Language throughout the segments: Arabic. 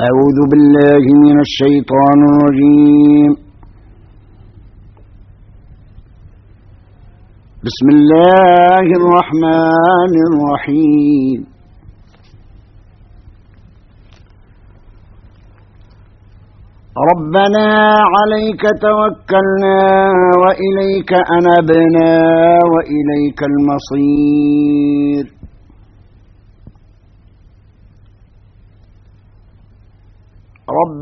أعوذ بالله من الشيطان الرجيم. بسم الله الرحمن الرحيم. ربنا عليك توكلنا وإليك أنبنا وإليك المصير.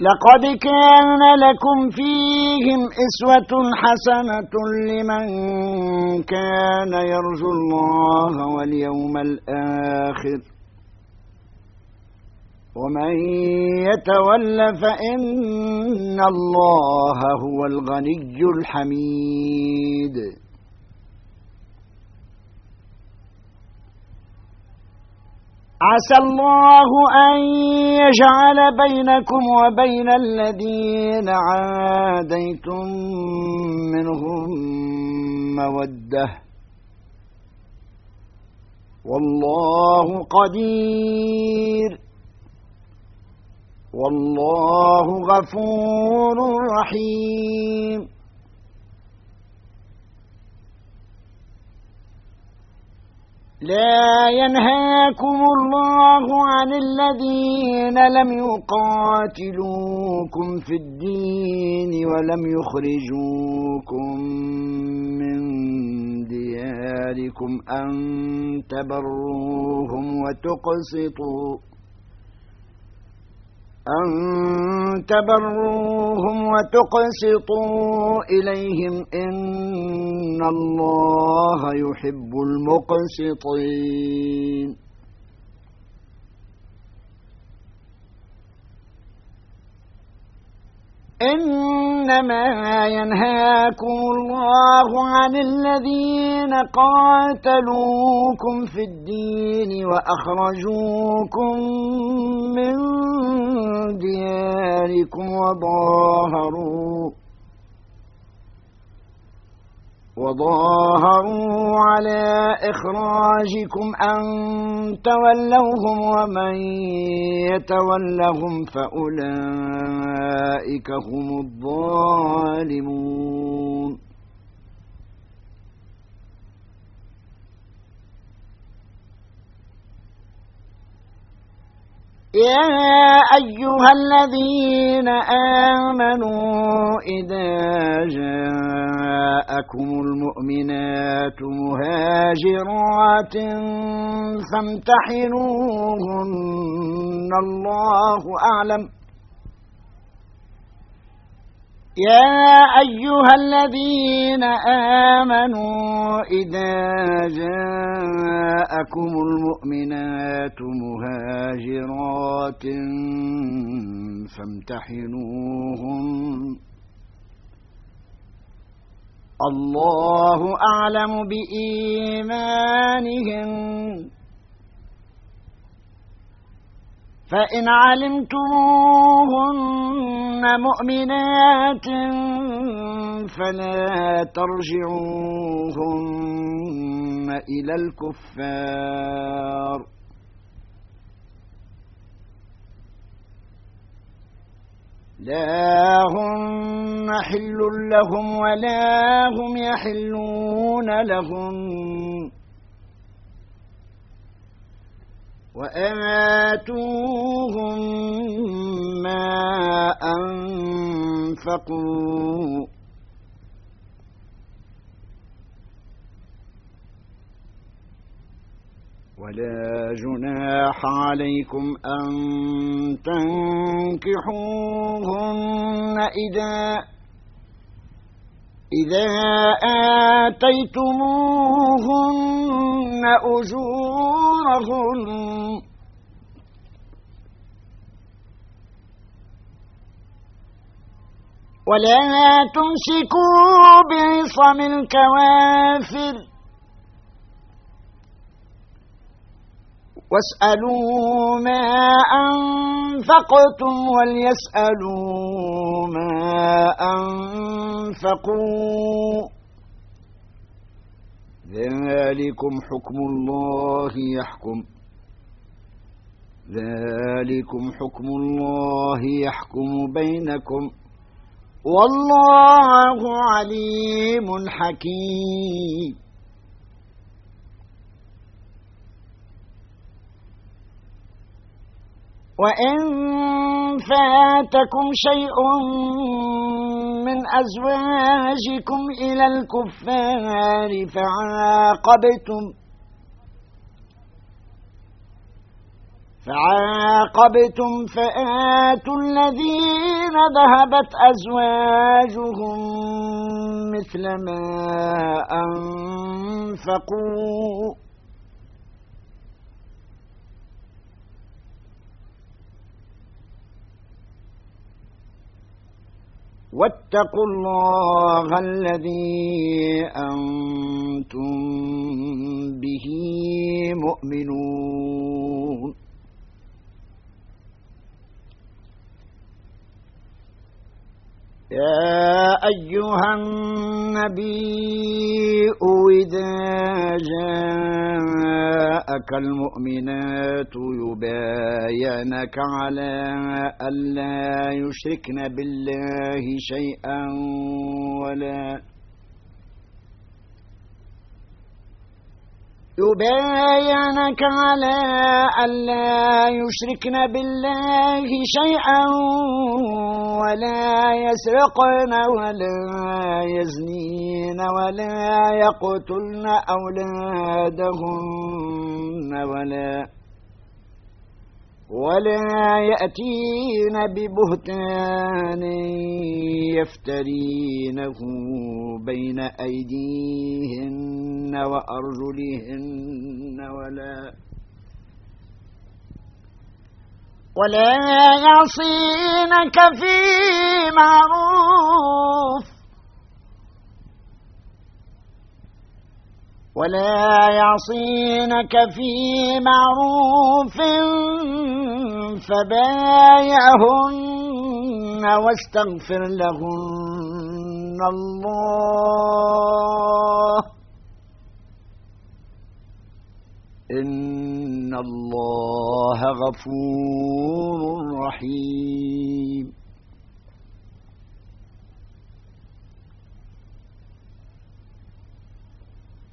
لقد كان لكم فيهم إسوة حسنة لمن كان يرجو الله واليوم الآخر. ومن يتول فإن الله هو الغني الحميد. عسى الله أن يجعل بينكم وبين الذين عاديتم منهم مودة. والله قدير. والله غفور رحيم. لا ينهاكم الله عن الذين لم يقاتلوكم في الدين ولم يخرجوكم من دياركم أن تبروهم وتقسطوا أن تبروهم وتقسطوا إليهم إن الله يحب المقسطين. إنما ينهاكم الله عن الذين قاتلوكم في الدين وأخرجوكم من دياركم وظاهروا وظاهروا على إخراجكم أن تولوهم ومن يتولهم فأولئك هم الظالمون. يا أيها الذين آمنوا إذا جاءكم المؤمنات مهاجرات فامتحنوهن. الله أعلم. يا أيها الذين آمنوا إذا جاءكم المؤمنات مهاجرات فامتحنوهم الله أعلم بإيمانهم فإن علمتموهن مؤمنات فلا ترجعوهن إلى الكفار. لا هن حل لهم ولا هم يحلون لهم. وآتوهم ما أنفقوا ولا جناح عليكم أن تنكحوهن إذا إذا آتيتموهن أجورهن ولا تمسكوا بعصم الكوافر واسألوا ما أنفقتم وليسألوا ما أنفقوا. ذلكم حكم الله يحكم. ذلكم حكم الله يحكم بينكم. والله عليم حكيم. وإن فاتكم شيء من أزواجكم إلى الكفار فعاقبتم فعاقبتم فآتوا الذين ذهبت أزواجهم مثل ما أنفقوا واتقوا الله الذي أنتم به مؤمنون. يا أيها النبي إذا جاءك المؤمنات يباينك على ألا يشركن بالله شيئا ولا يبايعنك على ألا يشركن بالله شيئا ولا يسرقن ولا يزنين ولا يقتلن أولادهن ولا ولا يأتين ببهتان يفترينه بين أيديهن وأرجلهن ولا ولا يعصينك في معروف ولا يعصينك في معروف فبايعهن واستغفر لهن الله. إن الله غفور رحيم.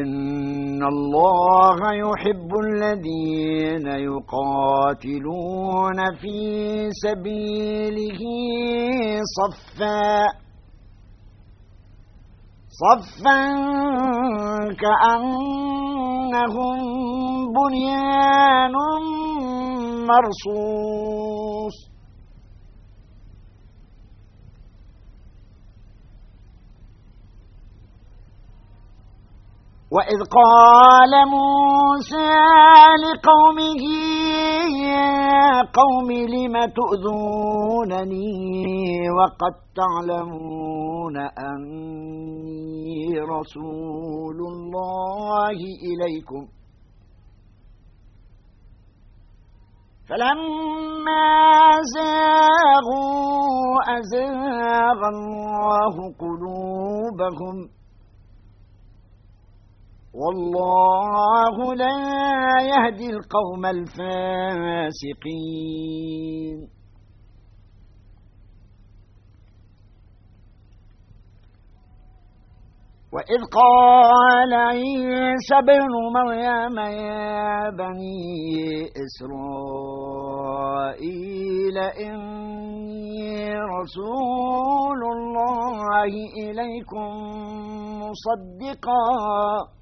إن الله يحب الذين يقاتلون في سبيله صفا صفا كأنهم بنيان مرصوص وإذ قال موسى لقومه يا قوم لم تؤذونني وقد تعلمون أني رسول الله إليكم. فلما زاغوا أزاغ الله قلوبهم. والله لا يهدي القوم الفاسقين. وإذ قال عيسى بن مريم يا بني إسرائيل إني رسول الله إليكم مصدقاً.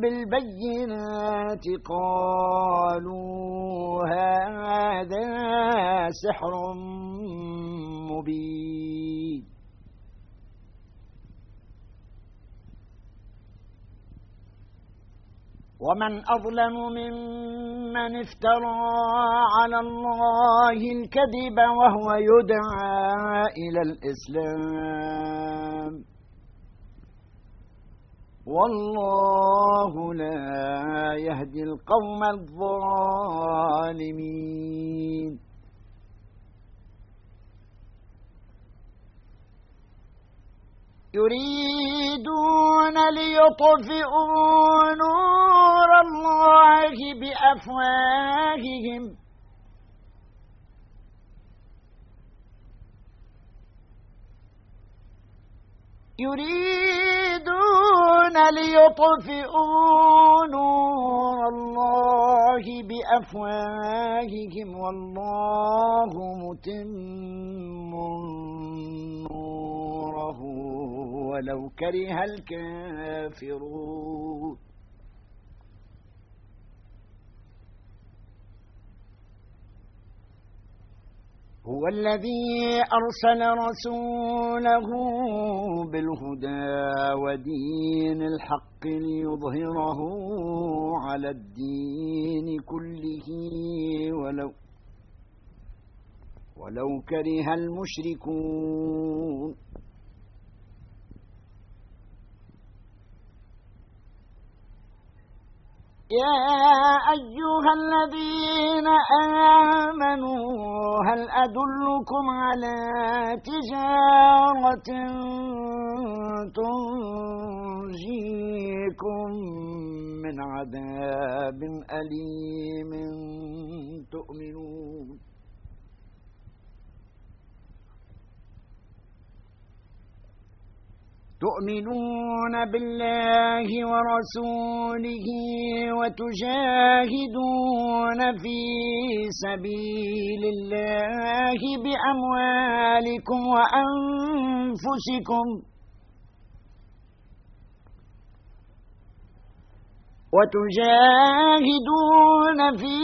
بالبينات قالوا هذا سحر مبين. ومن أظلم ممن افترى على الله الكذب وهو يدعى إلى الإسلام. والله لا يهدي القوم الظالمين. يريدون ليطفئوا نور الله بأفواههم. يريدون ليطفئوا نور الله بأفواههم والله متم نوره ولو كره الكافرون. هو الذي أرسل رسوله بالهدى ودين الحق ليظهره على الدين كله ولو ولو كره المشركون. يا أيها الذين آمنوا هل أدلكم على تجارة تنجيكم من عذاب أليم تؤمنون؟ تؤمنون بالله ورسوله وتجاهدون في سبيل الله بأموالكم وأنفسكم وتجاهدون في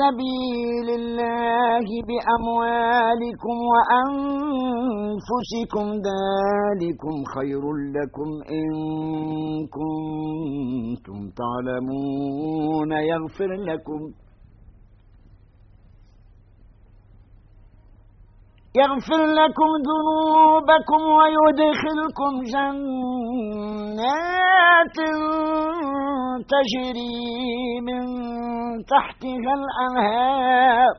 سبيل الله بأموالكم وأنفسكم ذلكم خير لكم إن كنتم تعلمون يغفر لكم يغفر لكم ذنوبكم ويدخلكم جنات تجري من تحتها الأنهار.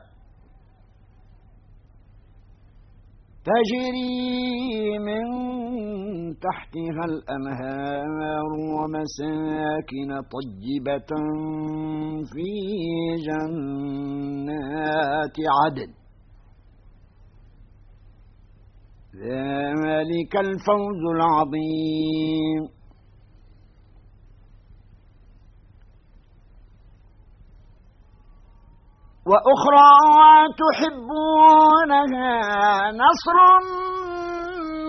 تجري من تحتها الأنهار ومساكن طيبة في جنات عدن. ذلك الفوز العظيم. وأخرى تحبونها نصر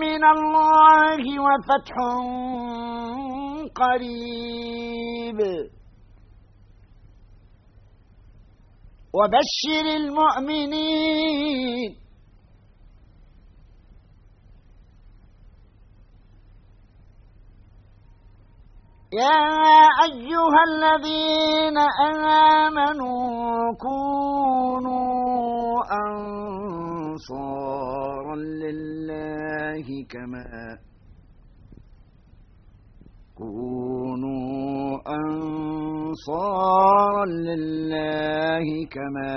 من الله وفتح قريب. وبشر المؤمنين يا أيها الذين آمنوا كونوا أنصارا لله كما كونوا أنصارا لله كما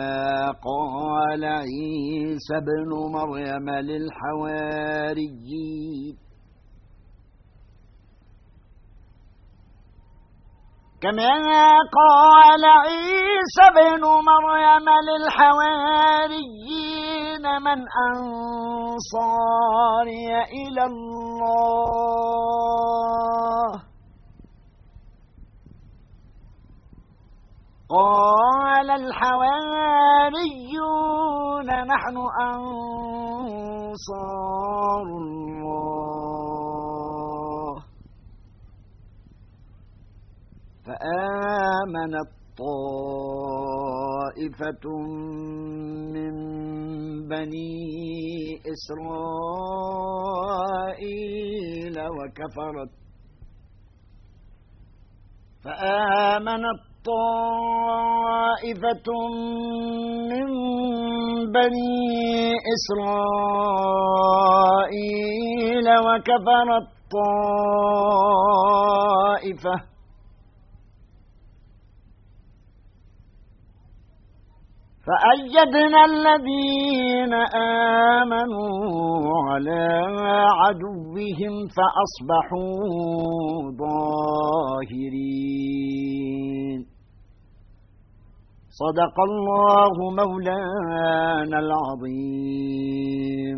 قال عيسى ابن مريم للحواريين. كما قال عيسى بن مريم للحواريين من أنصاري إلى الله. قال الحواريون نحن أنصار الله فآمنت طائفة من بني إسرائيل وكفرت. فآمنت طائفة من بني إسرائيل وكفرت طائفة. فأيدنا الذين آمنوا على عدوهم فأصبحوا ظاهرين. صدق الله مولانا العظيم.